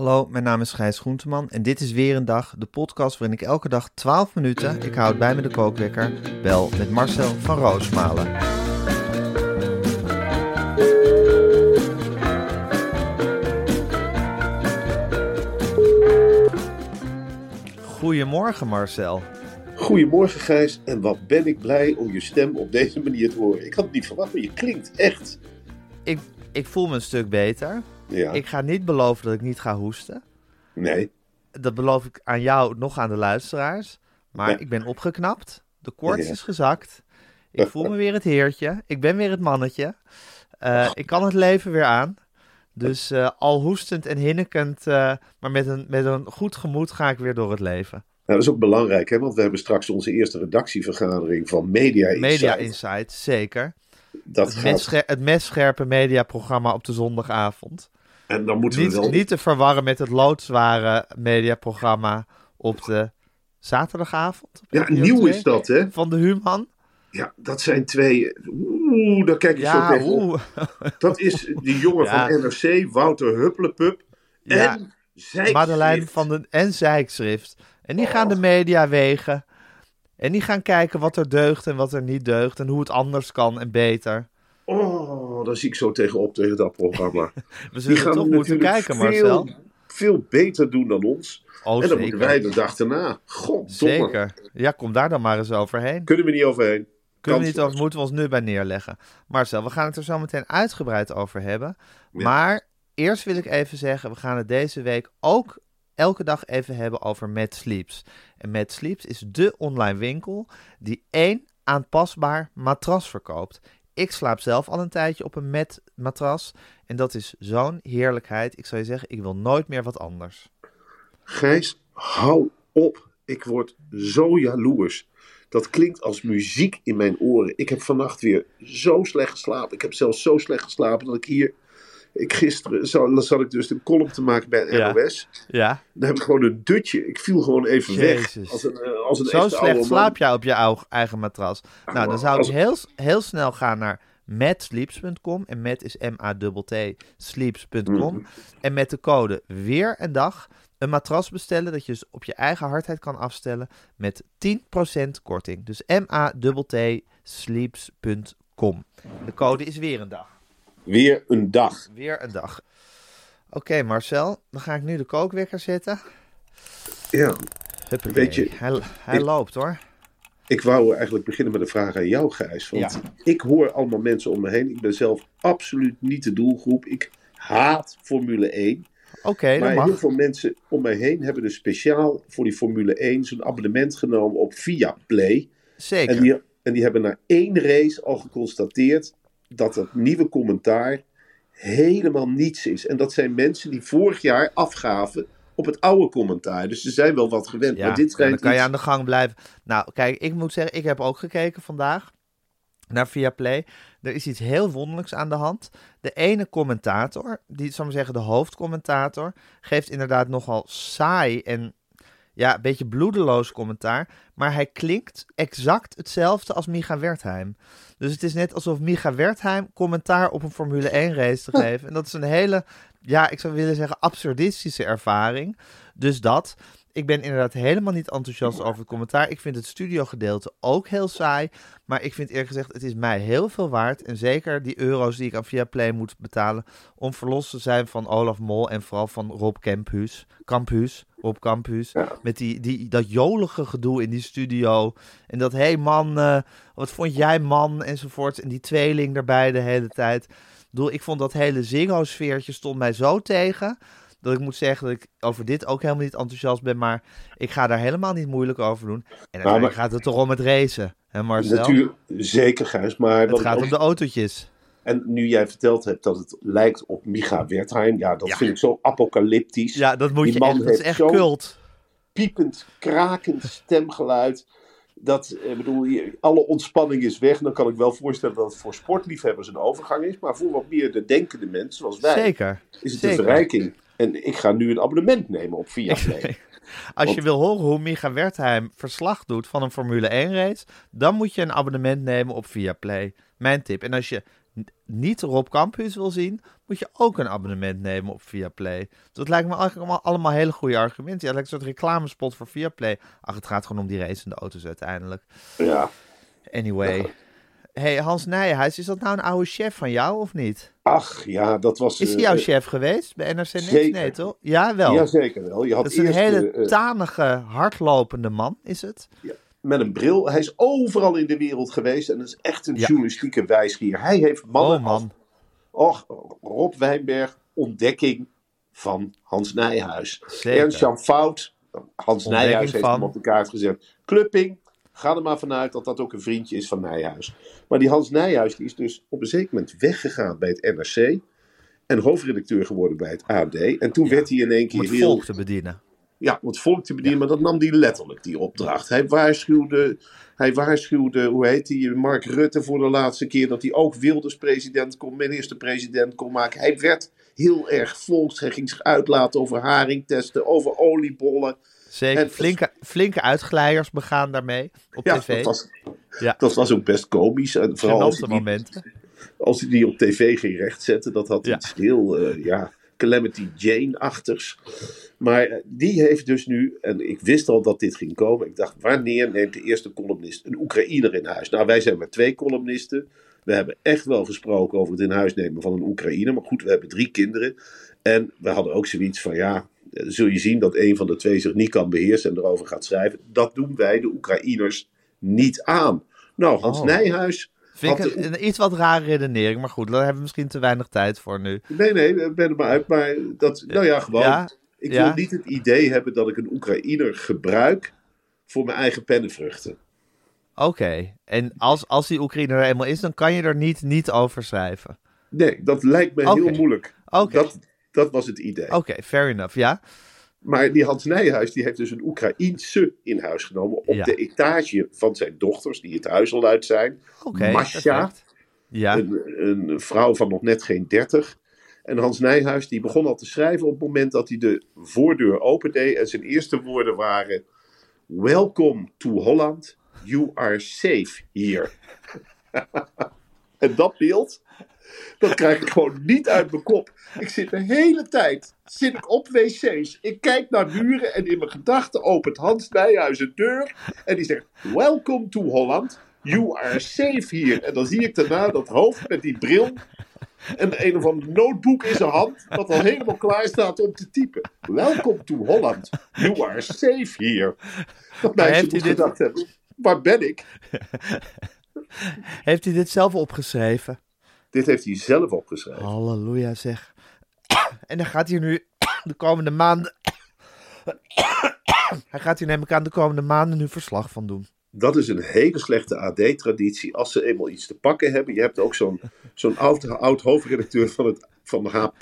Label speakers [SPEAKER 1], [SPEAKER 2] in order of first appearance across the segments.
[SPEAKER 1] Hallo, mijn naam is Gijs Groenteman en dit is weer een dag, de podcast waarin ik elke dag 12 minuten, ik houd bij me de kookwekker, bel met Marcel van Roosmalen. Goedemorgen Marcel.
[SPEAKER 2] Goedemorgen Gijs en wat ben ik blij om je stem op deze manier te horen. Ik had het niet verwacht, maar je klinkt echt.
[SPEAKER 1] Ik, ik voel me een stuk beter.
[SPEAKER 2] Ja.
[SPEAKER 1] Ik ga niet beloven dat ik niet ga hoesten.
[SPEAKER 2] Nee.
[SPEAKER 1] Dat beloof ik aan jou, nog aan de luisteraars. Maar ik ben opgeknapt. De koorts
[SPEAKER 2] Ja.
[SPEAKER 1] is gezakt. Ik voel me weer het heertje. Ik ben weer het mannetje. Eh, ik kan het leven weer aan. Dus eh, al hoestend en hinnekend, eh, maar met een, met een goed gemoed ga ik weer door het leven.
[SPEAKER 2] Nou, dat is ook belangrijk, hè? want we hebben straks onze eerste redactievergadering van Media Insight.
[SPEAKER 1] Media Insight, zeker.
[SPEAKER 2] Dat
[SPEAKER 1] Het,
[SPEAKER 2] gaat,
[SPEAKER 1] het messcherpe mediaprogramma op de zondagavond.
[SPEAKER 2] En dan moeten we
[SPEAKER 1] Niet,
[SPEAKER 2] wel...
[SPEAKER 1] niet te verwarren met het loodzware mediaprogramma op de zaterdagavond. op
[SPEAKER 2] Ja, nieuw
[SPEAKER 1] 2
[SPEAKER 2] is dat, hè?
[SPEAKER 1] Van de Human.
[SPEAKER 2] Ja, dat zijn twee... Oeh, daar kijk ik zo
[SPEAKER 1] Ja,
[SPEAKER 2] tegen op. Dat is die jongen
[SPEAKER 1] Ja.
[SPEAKER 2] van NRC, Wouter Hupplepup.
[SPEAKER 1] Ja.
[SPEAKER 2] En Zijkschrift.
[SPEAKER 1] Madeleine van den en Zijkschrift. En die gaan de media wegen. En die gaan kijken wat er deugt en wat er niet deugt. En hoe het anders kan en beter.
[SPEAKER 2] Oh, daar zie ik zo tegenop tegen dat programma.
[SPEAKER 1] We zullen toch moeten kijken,
[SPEAKER 2] veel,
[SPEAKER 1] Marcel.
[SPEAKER 2] Veel beter doen dan ons.
[SPEAKER 1] Oh,
[SPEAKER 2] en dan
[SPEAKER 1] zeker.
[SPEAKER 2] moeten wij de dag erna. Goddomme.
[SPEAKER 1] Zeker. Ja, kom daar dan maar eens overheen.
[SPEAKER 2] Kunnen we niet overheen.
[SPEAKER 1] Kunnen we niet over, moeten we ons nu bij neerleggen. Marcel, we gaan het er zo meteen uitgebreid over hebben.
[SPEAKER 2] Ja.
[SPEAKER 1] Maar eerst wil ik even zeggen, we gaan het deze week ook elke dag even hebben over Mad Sleeps. En Mad Sleeps is de online winkel die één aanpasbaar matras verkoopt. Ik slaap zelf al een tijdje op een matras en dat is zo'n heerlijkheid. Ik zou je zeggen, ik wil nooit meer wat anders.
[SPEAKER 2] Gijs, hou op. Ik word zo jaloers. Dat klinkt als muziek in mijn oren. Ik heb vannacht weer zo slecht geslapen. Ik heb zelfs zo slecht geslapen dat ik hier... Ik gisteren zat, zat ik dus een column te maken bij. NOS.
[SPEAKER 1] Ja,
[SPEAKER 2] Dan heb ik gewoon een dutje. Ik viel gewoon even weg. Als een, eh, als een
[SPEAKER 1] zo slecht slaap jij op je eigen matras. Nou, dan zou ik heel, heel snel gaan naar matsleeps.com. En met is M-A-T-T, sleeps.com.
[SPEAKER 2] Mhm.
[SPEAKER 1] En met de code weer een dag een matras bestellen dat je dus op je eigen hardheid kan afstellen met 10% korting. Dus M-A-T-T, sleeps.com. De code is weer een dag.
[SPEAKER 2] Weer een dag.
[SPEAKER 1] Weer een dag. Oké Marcel, dan ga ik nu de kookwekker zetten.
[SPEAKER 2] Ja,
[SPEAKER 1] Huppakee.
[SPEAKER 2] Weet je,
[SPEAKER 1] hij, hij
[SPEAKER 2] ik-
[SPEAKER 1] loopt hoor.
[SPEAKER 2] ik wou eigenlijk beginnen met een vraag aan jou, Gijs. Want
[SPEAKER 1] Ja.
[SPEAKER 2] ik hoor allemaal mensen om me heen. Ik ben zelf absoluut niet de doelgroep. Ik haat Formule 1.
[SPEAKER 1] Oké, dat
[SPEAKER 2] maar
[SPEAKER 1] mag.
[SPEAKER 2] heel veel mensen om mij heen hebben dus speciaal voor die Formule 1 zo'n abonnement genomen op Viaplay.
[SPEAKER 1] Zeker.
[SPEAKER 2] En die, en die hebben na één race al geconstateerd dat het nieuwe commentaar helemaal niets is. En dat zijn mensen die vorig jaar afgaven op het oude commentaar. Dus ze zijn wel wat gewend.
[SPEAKER 1] Ja,
[SPEAKER 2] maar dit schijnt
[SPEAKER 1] dan kan je aan de gang blijven. Nou, kijk, ik moet zeggen, ik heb ook gekeken vandaag naar Viaplay. Er is iets heel wonderlijks aan de hand. De ene commentator, die, zal ik maar zeggen, de hoofdcommentator, geeft inderdaad nogal saai en ja, een beetje bloedeloos commentaar. Maar hij klinkt exact hetzelfde als Micha Wertheim. Dus het is net alsof Micha Wertheim commentaar op een Formule 1 race te geven. En dat is een hele, ja, ik zou willen zeggen, absurdistische ervaring. Dus dat. Ik ben inderdaad helemaal niet enthousiast over het commentaar. Ik vind het studiogedeelte ook heel saai. Maar ik vind eerlijk gezegd, het is mij heel veel waard. En zeker die euro's die ik aan Viaplay moet betalen. Om verlost te zijn van Olaf Mol en vooral van Rob Campus. Campus, Rob Campus. Met die, die, dat jolige gedoe in die studio. En dat, hé hey man, eh, wat vond jij man? Enzovoort. En die tweeling erbij de hele tijd. Ik bedoel, ik vond dat hele Ziggo-sfeertje stond mij zo tegen dat ik moet zeggen dat ik over dit ook helemaal niet enthousiast ben. Maar ik ga daar helemaal niet moeilijk over doen. En
[SPEAKER 2] Nou, maar-
[SPEAKER 1] gaat het toch om het racen, hè Marcel?
[SPEAKER 2] Natuurlijk, zeker Gijs, maar...
[SPEAKER 1] Het
[SPEAKER 2] ik
[SPEAKER 1] gaat
[SPEAKER 2] ook-
[SPEAKER 1] om de autootjes.
[SPEAKER 2] En nu jij verteld hebt dat het lijkt op Micha Wertheim, ja, dat
[SPEAKER 1] Ja.
[SPEAKER 2] vind ik zo apocalyptisch.
[SPEAKER 1] Ja, dat moet
[SPEAKER 2] Die
[SPEAKER 1] je
[SPEAKER 2] man
[SPEAKER 1] echt, dat is echt cult.
[SPEAKER 2] piepend, krakend stemgeluid. Dat, eh, bedoel, alle ontspanning is weg. Dan kan ik wel voorstellen dat het voor sportliefhebbers een overgang is. Maar voor wat meer de denkende mensen, zoals wij,
[SPEAKER 1] Zeker.
[SPEAKER 2] is het
[SPEAKER 1] zeker.
[SPEAKER 2] een verrijking. En ik ga nu een abonnement nemen op Viaplay.
[SPEAKER 1] Als je wil horen hoe Micha Wertheim verslag doet van een Formule 1 race, dan moet je een abonnement nemen op Viaplay. Mijn tip. En als je niet Rob Campus wil zien, moet je ook een abonnement nemen op Viaplay. Dat lijkt me eigenlijk allemaal, allemaal hele goede argumenten. Ja, lijkt een soort reclamespot voor Viaplay. Ach, het gaat gewoon om die racende auto's uiteindelijk.
[SPEAKER 2] ja.
[SPEAKER 1] Anyway. Hey, Hans Nijenhuis, is dat nou een oude chef van jou of niet?
[SPEAKER 2] Ach, ja, dat was...
[SPEAKER 1] Is hij
[SPEAKER 2] eh,
[SPEAKER 1] jouw chef geweest bij NRC Next?
[SPEAKER 2] zeker.
[SPEAKER 1] Nee, toch? Ja, wel.
[SPEAKER 2] Jazeker wel. Je had
[SPEAKER 1] dat is een hele
[SPEAKER 2] eh, eh,
[SPEAKER 1] tanige, hardlopende man, is het?
[SPEAKER 2] met een bril. Hij is overal in de wereld geweest. En dat is echt een
[SPEAKER 1] Ja.
[SPEAKER 2] journalistieke wijsgeer. Hij heeft mannen
[SPEAKER 1] Oh man.
[SPEAKER 2] Och, Rob Wijnberg, ontdekking van Hans Nijhuis.
[SPEAKER 1] Zeker.
[SPEAKER 2] Ernst-Jan Fout, Hans
[SPEAKER 1] Ontdekking
[SPEAKER 2] Nijhuis heeft
[SPEAKER 1] van-
[SPEAKER 2] hem op de kaart gezet. Klupping, ga er maar vanuit dat dat ook een vriendje is van Nijhuis. Maar die Hans Nijhuis die is dus op een zeker moment weggegaan bij het NRC. En hoofdredacteur geworden bij het AD. En toen werd hij in één
[SPEAKER 1] Om
[SPEAKER 2] keer
[SPEAKER 1] het
[SPEAKER 2] heel...
[SPEAKER 1] volk te bedienen.
[SPEAKER 2] Ja, om het volk te bedienen, maar dat nam hij letterlijk, die opdracht. Hij waarschuwde, hij waarschuwde, hoe heet die, Mark Rutte voor de laatste keer, dat hij ook Wilders president kon, minister-president kon maken. Hij werd heel erg volks, hij ging zich uitlaten over haringtesten, over oliebollen.
[SPEAKER 1] Zeker.
[SPEAKER 2] En-
[SPEAKER 1] Flinke, flinke uitglijders begaan daarmee op
[SPEAKER 2] Ja,
[SPEAKER 1] tv.
[SPEAKER 2] dat was,
[SPEAKER 1] Ja.
[SPEAKER 2] dat was ook best komisch. En vooral als hij, die,
[SPEAKER 1] momenten.
[SPEAKER 2] als hij die op tv ging rechtzetten, dat had
[SPEAKER 1] Ja.
[SPEAKER 2] iets heel, eh, ja, Calamity Jane-achtigs. Maar eh, die heeft dus nu, en ik wist al dat dit ging komen. Ik dacht, wanneer neemt de eerste columnist een Oekraïner in huis? Nou, wij zijn maar twee columnisten. We hebben echt wel gesproken over het in huis nemen van een Oekraïner. Maar goed, we hebben drie kinderen. En we hadden ook zoiets van, ja, zul je zien dat een van de twee zich niet kan beheersen en erover gaat schrijven. Dat doen wij, de Oekraïners, niet aan. Nou, Hans
[SPEAKER 1] Oh.
[SPEAKER 2] Nijhuis
[SPEAKER 1] Vind ik een, een iets wat rare redenering, maar goed, daar hebben we misschien te weinig tijd voor nu.
[SPEAKER 2] Nee, nee, ben er maar uit. Maar dat, nou ja, gewoon.
[SPEAKER 1] Ja,
[SPEAKER 2] ik
[SPEAKER 1] ja.
[SPEAKER 2] wil niet het idee hebben dat ik een Oekraïner gebruik voor mijn eigen pennenvruchten.
[SPEAKER 1] Oké, en als, als die Oekraïne er eenmaal is, dan kan je er niet, niet over schrijven.
[SPEAKER 2] Nee, dat lijkt me heel moeilijk.
[SPEAKER 1] Oké,
[SPEAKER 2] Dat, dat was het idee.
[SPEAKER 1] oké, fair enough, ja.
[SPEAKER 2] Maar die Hans Nijhuis die heeft dus een Oekraïense in huis genomen op
[SPEAKER 1] Ja.
[SPEAKER 2] de etage van zijn dochters, die het huis al uit zijn.
[SPEAKER 1] Oké,
[SPEAKER 2] Masha.
[SPEAKER 1] Ja,
[SPEAKER 2] een, een vrouw van nog net geen dertig. En Hans Nijhuis die begon al te schrijven op het moment dat hij de voordeur opendeed. En zijn eerste woorden waren: Welcome to Holland. You are safe here. en dat beeld, dat krijg ik gewoon niet uit mijn kop. Ik zit de hele tijd zit ik op wc's. Ik kijk naar muren en in mijn gedachten opent Hans Nijhuis een deur. En die zegt: Welcome to Holland. You are safe here. En dan zie ik daarna dat hoofd met die bril. En een of ander notebook in zijn hand. Dat al helemaal klaar staat om te typen. Welcome to Holland. You are safe here. Dat meisje moet
[SPEAKER 1] hij dit-
[SPEAKER 2] gedacht hebben. Waar ben ik?
[SPEAKER 1] heeft hij dit zelf opgeschreven?
[SPEAKER 2] Dit heeft hij zelf opgeschreven.
[SPEAKER 1] Halleluja zeg. En dan gaat hij nu de komende maanden... Hij gaat hier neem ik aan de komende maanden nu verslag van doen.
[SPEAKER 2] Dat is een hele slechte AD-traditie. Als ze eenmaal iets te pakken hebben. Je hebt ook zo'n zo'n oud, oud hoofdredacteur van, het, van de HP.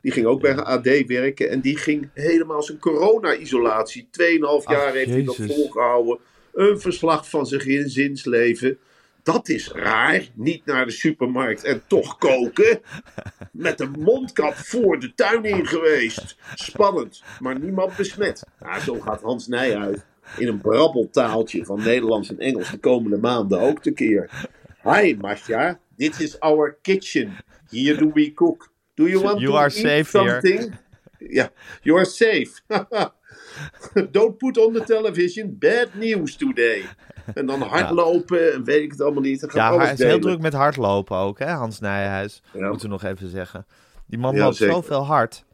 [SPEAKER 2] Die ging ook bij de AD werken. En die ging helemaal zijn corona-isolatie. Tweeënhalf jaar
[SPEAKER 1] Ach,
[SPEAKER 2] heeft hij dat volgehouden. Een verslag van zijn gezinsleven. Dat is raar. Niet naar de supermarkt en toch koken. Met een mondkap voor de tuin in geweest. Spannend, maar niemand besmet. Nou, zo gaat Hans Nijhuis in een brabbeltaaltje van Nederlands en Engels de komende maanden ook tekeer. Hi, Masha. This is our kitchen. Here do we cook. Do you want
[SPEAKER 1] You
[SPEAKER 2] to
[SPEAKER 1] are
[SPEAKER 2] eat something? Ja, you are safe. Don't put on the television bad news today. En dan hardlopen en weet ik het allemaal niet. Dan
[SPEAKER 1] Ja, hij is heel druk met hardlopen ook, hè, Hans Nijhuis.
[SPEAKER 2] Ja.
[SPEAKER 1] Moeten we nog even zeggen. Die man
[SPEAKER 2] Ja,
[SPEAKER 1] loopt
[SPEAKER 2] zeker.
[SPEAKER 1] zoveel hard.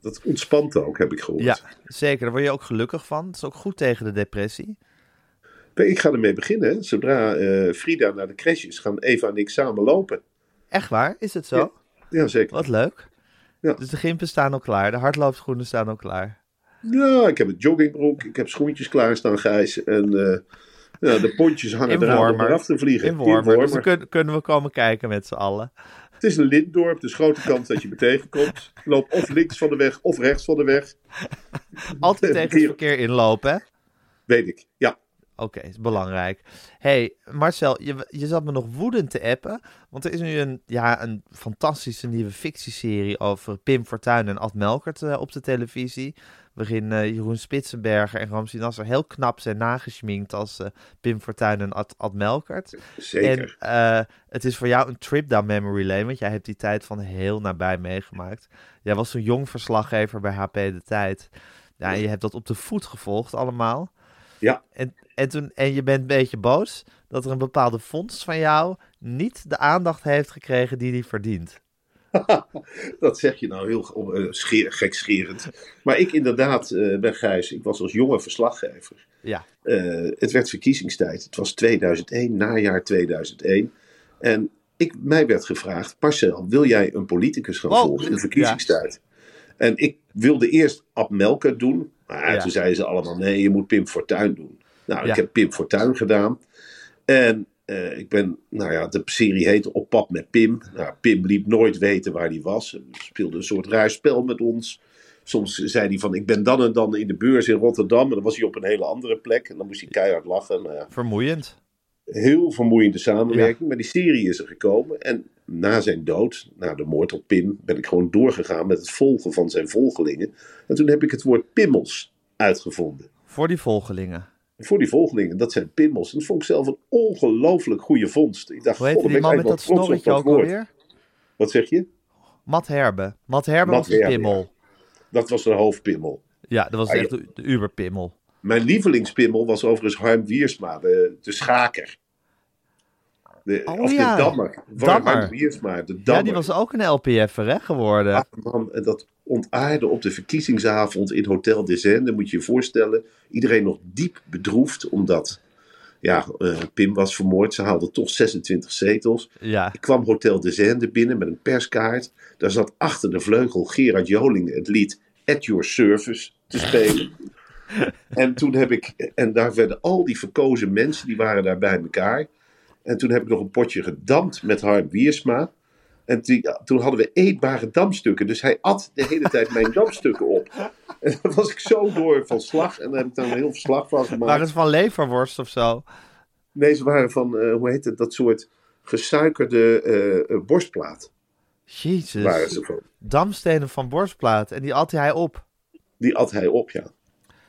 [SPEAKER 2] Dat ontspant ook, heb ik gehoord.
[SPEAKER 1] Ja, zeker. Daar word je ook gelukkig van. Het is ook goed tegen de depressie.
[SPEAKER 2] Ik ga ermee beginnen. Zodra eh, Frida naar de crash is, gaan Eva en ik samen lopen.
[SPEAKER 1] Echt waar? Is het zo?
[SPEAKER 2] Ja. Ja, zeker.
[SPEAKER 1] Wat leuk.
[SPEAKER 2] Ja.
[SPEAKER 1] Dus de gimpen staan al klaar. De hardloopschoenen staan al klaar.
[SPEAKER 2] Ja, ik heb een joggingbroek, ik heb schoentjes klaarstaan, Gijs. En eh, ja, de pontjes hangen
[SPEAKER 1] In
[SPEAKER 2] eraan om eraf te vliegen.
[SPEAKER 1] In Wormer. Dus dan kun- kunnen we komen kijken met z'n allen.
[SPEAKER 2] Het is een lintdorp, dus grote kans dat je me tegenkomt. Loop of links van de weg of rechts van de weg.
[SPEAKER 1] Altijd tegen het
[SPEAKER 2] Verkeer.
[SPEAKER 1] inlopen, hè?
[SPEAKER 2] Weet ik, ja.
[SPEAKER 1] Oké, is belangrijk. hey, Marcel, je, je zat me nog woedend te appen. Want er is nu een, ja, een fantastische nieuwe fictieserie over Pim Fortuyn en Ad Melkert eh, op de televisie. Waarin eh, Jeroen Spitsenberger en Ramsi Nasser heel knap zijn nageschminkt als eh, Pim Fortuyn en Ad, Ad Melkert.
[SPEAKER 2] Zeker.
[SPEAKER 1] En eh, het is voor jou een trip down memory lane, want jij hebt die tijd van heel nabij meegemaakt. Jij was een jong verslaggever bij HP De Tijd. Ja, en je hebt dat op de voet gevolgd allemaal.
[SPEAKER 2] Ja.
[SPEAKER 1] En, en, toen, en je bent een beetje boos dat er een bepaalde fonds van jou niet de aandacht heeft gekregen die die verdient.
[SPEAKER 2] Dat zeg je nou heel uh, scheer, gekscherend. Maar ik inderdaad uh, ben Gijs. Ik was als jonge verslaggever.
[SPEAKER 1] Ja.
[SPEAKER 2] Uh, het werd verkiezingstijd. Het was 2001, najaar 2001. En ik, mij werd gevraagd, Marcel, wil jij een politicus gaan
[SPEAKER 1] Wow.
[SPEAKER 2] volgen in de verkiezingstijd? En ik wilde eerst Ab Melker doen. Maar
[SPEAKER 1] Ja.
[SPEAKER 2] toen zeiden ze allemaal, nee, je moet Pim Fortuyn doen. Nou,
[SPEAKER 1] Ja.
[SPEAKER 2] ik heb Pim Fortuyn gedaan. En eh, ik ben, nou ja, de serie heette Op pad met Pim. Nou, Pim liep nooit weten waar hij was. Hij speelde een soort raar spel met ons. Soms zei hij van, ik ben dan en dan in de beurs in Rotterdam. En dan was hij op een hele andere plek. En dan moest hij keihard lachen. Nou ja,
[SPEAKER 1] Vermoeiend.
[SPEAKER 2] heel vermoeiende samenwerking. Maar die serie is er gekomen. En na zijn dood, na de moord op Pim, ben ik gewoon doorgegaan met het volgen van zijn volgelingen. En toen heb ik het woord pimmels uitgevonden.
[SPEAKER 1] Voor die volgelingen.
[SPEAKER 2] Voor die volgelingen, dat zijn pimmels. En dat vond ik zelf een ongelooflijk goede vondst. Ik dacht,
[SPEAKER 1] Hoe heet
[SPEAKER 2] goh, dan
[SPEAKER 1] die man met dat snorretje ook alweer?
[SPEAKER 2] Wat zeg je?
[SPEAKER 1] Matt Herbe. Matt Herbe
[SPEAKER 2] Matt
[SPEAKER 1] was een pimmel.
[SPEAKER 2] Dat was de hoofdpimmel.
[SPEAKER 1] Ja, dat was
[SPEAKER 2] Ah,
[SPEAKER 1] echt de, de uberpimmel.
[SPEAKER 2] Mijn lievelingspimmel was overigens Harm Wiersma, de, de schaker. De,
[SPEAKER 1] Oh
[SPEAKER 2] of
[SPEAKER 1] ja,
[SPEAKER 2] de dammer.
[SPEAKER 1] Dammer.
[SPEAKER 2] Harm Wiersma, de dammer.
[SPEAKER 1] Ja, die was ook een LPF'er geworden.
[SPEAKER 2] Ah, man, en dat ontaarde op de verkiezingsavond in Hotel des Indes, moet je je voorstellen. Iedereen nog diep bedroefd, omdat ja, eh, Pim was vermoord. Ze haalden toch 26 zetels.
[SPEAKER 1] Ja,
[SPEAKER 2] Ik kwam Hotel des Indes binnen met een perskaart. Daar zat achter de vleugel Gerard Joling het lied At Your Service te spelen. en toen heb ik, en daar werden al die verkozen mensen, die waren daar bij elkaar. En toen heb ik nog een potje gedampt met Harm Wiersma. En die- toen hadden we eetbare damstukken. Dus hij at de hele tijd mijn damstukken op. En dan was ik zo door van slag. En daar heb ik dan een heel verslag van gemaakt.
[SPEAKER 1] waren ze van leverworst of zo?
[SPEAKER 2] Nee, ze waren van, eh, hoe heet het, dat soort gesuikerde eh, eh, borstplaat. waren
[SPEAKER 1] Jezus.
[SPEAKER 2] ze van.
[SPEAKER 1] Damstenen van borstplaat. En die at hij op.
[SPEAKER 2] Die at hij op, ja.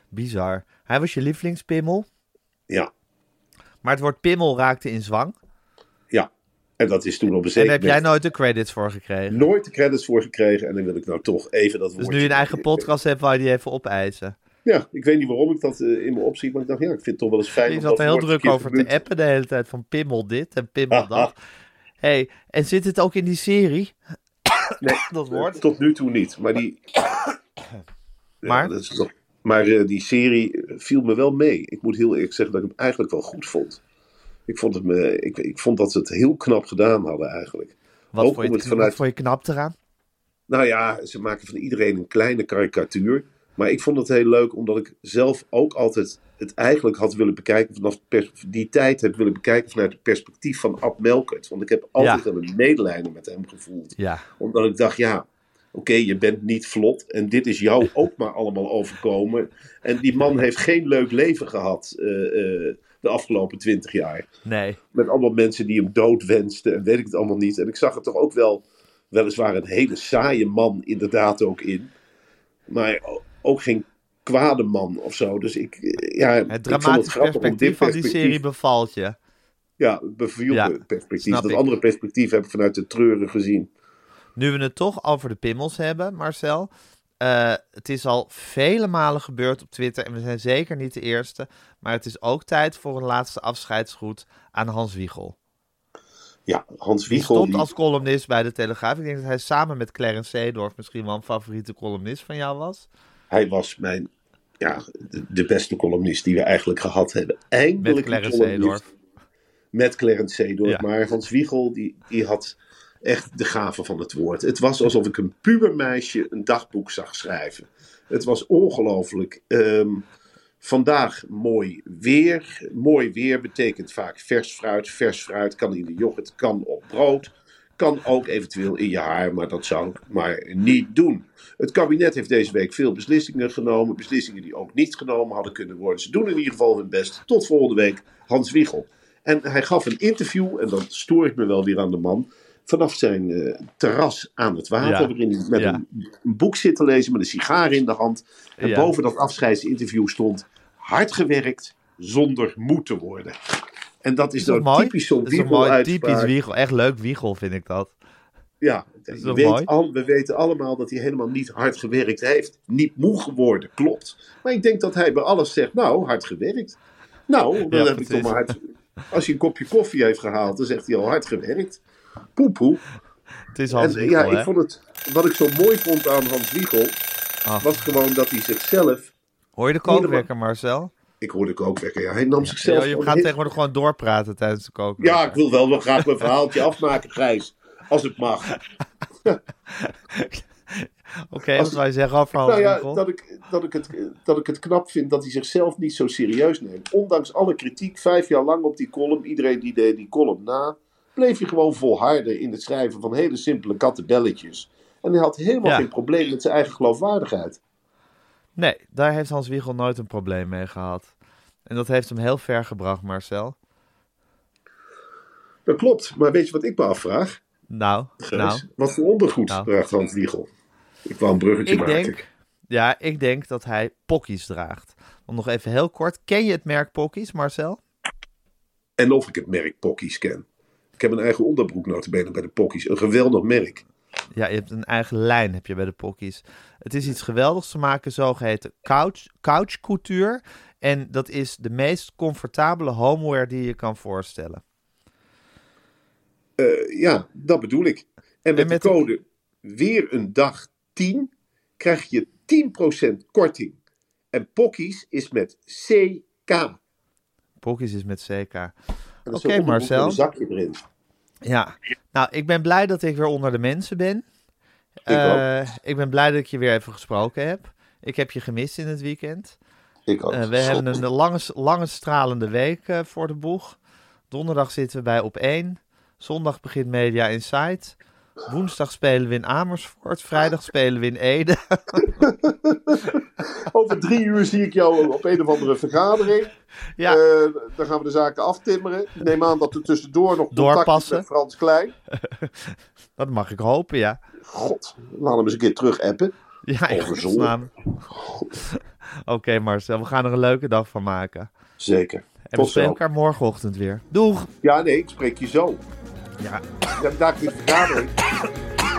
[SPEAKER 1] Bizar. Hij was je lievelingspimmel.
[SPEAKER 2] Ja,
[SPEAKER 1] Maar het woord pimmel raakte in zwang.
[SPEAKER 2] En dat is toen op een
[SPEAKER 1] En
[SPEAKER 2] zeker
[SPEAKER 1] daar heb jij nooit de credits voor gekregen.
[SPEAKER 2] nooit de credits voor gekregen. En dan wil ik nou toch even dat
[SPEAKER 1] Dus nu je een eigen podcast hebt, wou je die even opeisen.
[SPEAKER 2] Ja, ik weet niet waarom ik dat eh, in me opzie. Maar ik dacht, ja, ik vind het toch wel eens fijn
[SPEAKER 1] Je zat er heel druk over te appen de hele tijd. Van pimmel dit en pimmel dat. hey, en zit het ook in die serie?
[SPEAKER 2] Nee,
[SPEAKER 1] Dat woord?
[SPEAKER 2] Tot nu toe niet. Maar die...
[SPEAKER 1] Maar?
[SPEAKER 2] toch... Maar eh, die serie viel me wel mee. Ik moet heel eerlijk zeggen dat ik hem eigenlijk wel goed vond. Ik vond, het me, ik, ik vond dat ze het heel knap gedaan hadden eigenlijk.
[SPEAKER 1] Wat
[SPEAKER 2] Ook
[SPEAKER 1] vond je,
[SPEAKER 2] het vanuit-
[SPEAKER 1] vond je knap eraan?
[SPEAKER 2] Nou ja, ze maken van iedereen een kleine karikatuur. Maar ik vond het heel leuk omdat ik zelf ook altijd het eigenlijk had willen bekijken vanaf die tijd heb willen bekijken vanuit het perspectief van Ab Melkert. Want ik heb altijd
[SPEAKER 1] Ja.
[SPEAKER 2] een medelijden met hem gevoeld.
[SPEAKER 1] Ja,
[SPEAKER 2] Omdat ik dacht, ja, oké, je bent niet vlot en dit is jou ook maar allemaal overkomen. En die man heeft geen leuk leven gehad eh, eh, de afgelopen twintig jaar.
[SPEAKER 1] nee.
[SPEAKER 2] Met allemaal mensen die hem dood wensten en weet ik het allemaal niet. En ik zag er toch ook wel, weliswaar een hele saaie man inderdaad ook in. Maar ook geen kwade man of zo. Dus ik, eh, ja,
[SPEAKER 1] Het
[SPEAKER 2] vond
[SPEAKER 1] dramatisch
[SPEAKER 2] grappig om
[SPEAKER 1] perspectief van die
[SPEAKER 2] perspectief-
[SPEAKER 1] serie bevalt je.
[SPEAKER 2] Ja, het beviel
[SPEAKER 1] Ja,
[SPEAKER 2] perspectief. Dat
[SPEAKER 1] ik.
[SPEAKER 2] andere perspectief heb ik vanuit de treuren gezien.
[SPEAKER 1] Nu we het toch over de pimmels hebben, Marcel. Eh, het is al vele malen gebeurd op Twitter en we zijn zeker niet de eerste. Maar het is ook tijd voor een laatste afscheidsgroet aan Hans Wiegel.
[SPEAKER 2] Ja, Hans Wiegel. die-
[SPEAKER 1] als columnist bij de Telegraaf. Ik denk dat hij samen met Clarence Seedorf misschien wel een favoriete columnist van jou was.
[SPEAKER 2] Hij was mijn, ja, de, de beste columnist die we eigenlijk gehad hebben. Eindelijk
[SPEAKER 1] Met Clarence Seedorf.
[SPEAKER 2] Met Clarence Seedorf.
[SPEAKER 1] Ja.
[SPEAKER 2] Maar Hans Wiegel, die, die had echt de gave van het woord. Het was alsof ik een pubermeisje een dagboek zag schrijven. Het was ongelooflijk. Ehm, vandaag mooi weer. Mooi weer betekent vaak vers fruit. Vers fruit kan in de yoghurt, kan op brood. Kan ook eventueel in je haar, maar dat zou ik maar niet doen. Het kabinet heeft deze week veel beslissingen genomen. Beslissingen die ook niet genomen hadden kunnen worden. Ze doen in ieder geval hun best. Tot volgende week, Hans Wiegel. En hij gaf een interview, en dan stoor ik me wel weer aan de man. Vanaf zijn eh, terras aan het water,
[SPEAKER 1] Ja.
[SPEAKER 2] waarin hij met
[SPEAKER 1] Ja.
[SPEAKER 2] een, een boek zit te lezen met een sigaar in de hand. En
[SPEAKER 1] Ja.
[SPEAKER 2] boven dat afscheidsinterview stond: hard gewerkt zonder moe te worden. En dat is,
[SPEAKER 1] Is dat
[SPEAKER 2] nou
[SPEAKER 1] mooi?
[SPEAKER 2] typisch zo'n
[SPEAKER 1] een mooi typisch Wiegel. Echt leuk Wiegel vind ik dat.
[SPEAKER 2] Ja,
[SPEAKER 1] Is
[SPEAKER 2] je
[SPEAKER 1] dat
[SPEAKER 2] weet
[SPEAKER 1] mooi?
[SPEAKER 2] al, we weten allemaal dat hij helemaal niet hard gewerkt heeft. Niet moe geworden, klopt. Maar ik denk dat hij bij alles zegt, nou, hard gewerkt. Nou, dan heb ik toch maar hard... Als hij een kopje koffie heeft gehaald, dan zegt hij al hard gewerkt. Poepoe.
[SPEAKER 1] Het is
[SPEAKER 2] En
[SPEAKER 1] Hans Wiegel,
[SPEAKER 2] ja,
[SPEAKER 1] hè?
[SPEAKER 2] ik vond het... Wat ik zo mooi vond aan Hans Wiegel,
[SPEAKER 1] Ach.
[SPEAKER 2] was gewoon dat hij zichzelf...
[SPEAKER 1] Hoor je de kookwekker, Marcel?
[SPEAKER 2] Ik hoorde kookwekker, ja. Hij nam zichzelf...
[SPEAKER 1] Ja, je
[SPEAKER 2] gewoon
[SPEAKER 1] gaat tegenwoordig gewoon doorpraten tijdens de kookwekker.
[SPEAKER 2] Ja, ik wil wel, wel graag mijn verhaaltje afmaken, Gijs. Als het mag.
[SPEAKER 1] Oké, wat wil je zeggen Hans
[SPEAKER 2] Nou ja, dat ik, dat, ik het, dat ik het knap vind dat hij zichzelf niet zo serieus neemt. Ondanks alle kritiek, vijf jaar lang op die column, iedereen die deed die column na, bleef hij gewoon volharden in het schrijven van hele simpele kattenbelletjes. En hij had helemaal
[SPEAKER 1] Ja.
[SPEAKER 2] geen probleem met zijn eigen geloofwaardigheid.
[SPEAKER 1] Nee, daar heeft Hans Wiegel nooit een probleem mee gehad. En dat heeft hem heel ver gebracht, Marcel.
[SPEAKER 2] Dat klopt, maar weet je wat ik me afvraag?
[SPEAKER 1] Nou,
[SPEAKER 2] Gijs?
[SPEAKER 1] nou,
[SPEAKER 2] Wat voor ondergoed
[SPEAKER 1] Nou.
[SPEAKER 2] draagt Hans Wiegel? Ik wou een bruggetje
[SPEAKER 1] ik
[SPEAKER 2] maken.
[SPEAKER 1] denk, ja, ik denk dat hij pokkies draagt. Want nog even heel kort, ken je het merk pokkies, Marcel?
[SPEAKER 2] En of ik het merk Pockies ken. Ik heb een eigen onderbroek notabene bij de Pockies. Een geweldig merk.
[SPEAKER 1] Ja, je hebt een eigen lijn heb je bij de pokkies. Het is iets geweldigs. Ze maken zogeheten couch, couch couture. En dat is de meest comfortabele homeware die je kan voorstellen.
[SPEAKER 2] Eh, ja, dat bedoel ik. En met,
[SPEAKER 1] met
[SPEAKER 2] de
[SPEAKER 1] de-
[SPEAKER 2] code weer een dag 10 krijg je 10% korting. En Pockies is met CK.
[SPEAKER 1] Pokkies is met CK. Oké, Marcel.
[SPEAKER 2] een zakje erin.
[SPEAKER 1] Ja, nou, ik ben blij dat ik weer onder de mensen ben.
[SPEAKER 2] Ik
[SPEAKER 1] Eh, ik ben blij dat ik je weer even gesproken heb. Ik heb je gemist in het weekend.
[SPEAKER 2] Ik ook.
[SPEAKER 1] Eh, we hebben een lange, lange stralende week eh, voor de boeg. Donderdag zitten we bij Op 1. Zondag begint Media Insight. Woensdag spelen we in Amersfoort. Vrijdag spelen we in Ede.
[SPEAKER 2] Over drie uur zie ik jou op een of andere vergadering.
[SPEAKER 1] ja,
[SPEAKER 2] Eh, dan gaan we de zaken aftimmeren. Ik neem aan dat er tussendoor nog contact is met Frans Klein.
[SPEAKER 1] dat mag ik hopen, ja.
[SPEAKER 2] God, laat hem eens een keer terug appen.
[SPEAKER 1] Ja, in
[SPEAKER 2] Overzonde.
[SPEAKER 1] godsnaam. Oké Marcel, we gaan er een leuke dag van maken.
[SPEAKER 2] Zeker.
[SPEAKER 1] En we
[SPEAKER 2] Tot
[SPEAKER 1] spreken
[SPEAKER 2] zo.
[SPEAKER 1] elkaar morgenochtend weer. Doeg!
[SPEAKER 2] Ja, nee, ik spreek je zo.
[SPEAKER 1] Ja,
[SPEAKER 2] Ja, daar is de vergadering.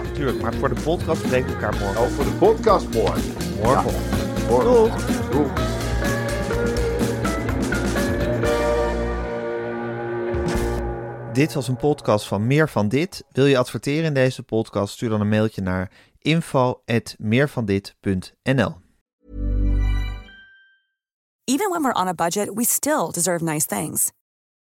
[SPEAKER 1] natuurlijk. Maar voor de podcast spreken we elkaar morgen.
[SPEAKER 2] Oh, voor de podcast morgen. Morgen.
[SPEAKER 1] Doeg!
[SPEAKER 2] Doeg.
[SPEAKER 1] Dit was een podcast van Meer van Dit. Wil je adverteren in deze podcast? Stuur dan een mailtje naar info.meervandit.nl
[SPEAKER 3] Even when we're on a budget, we still deserve nice things.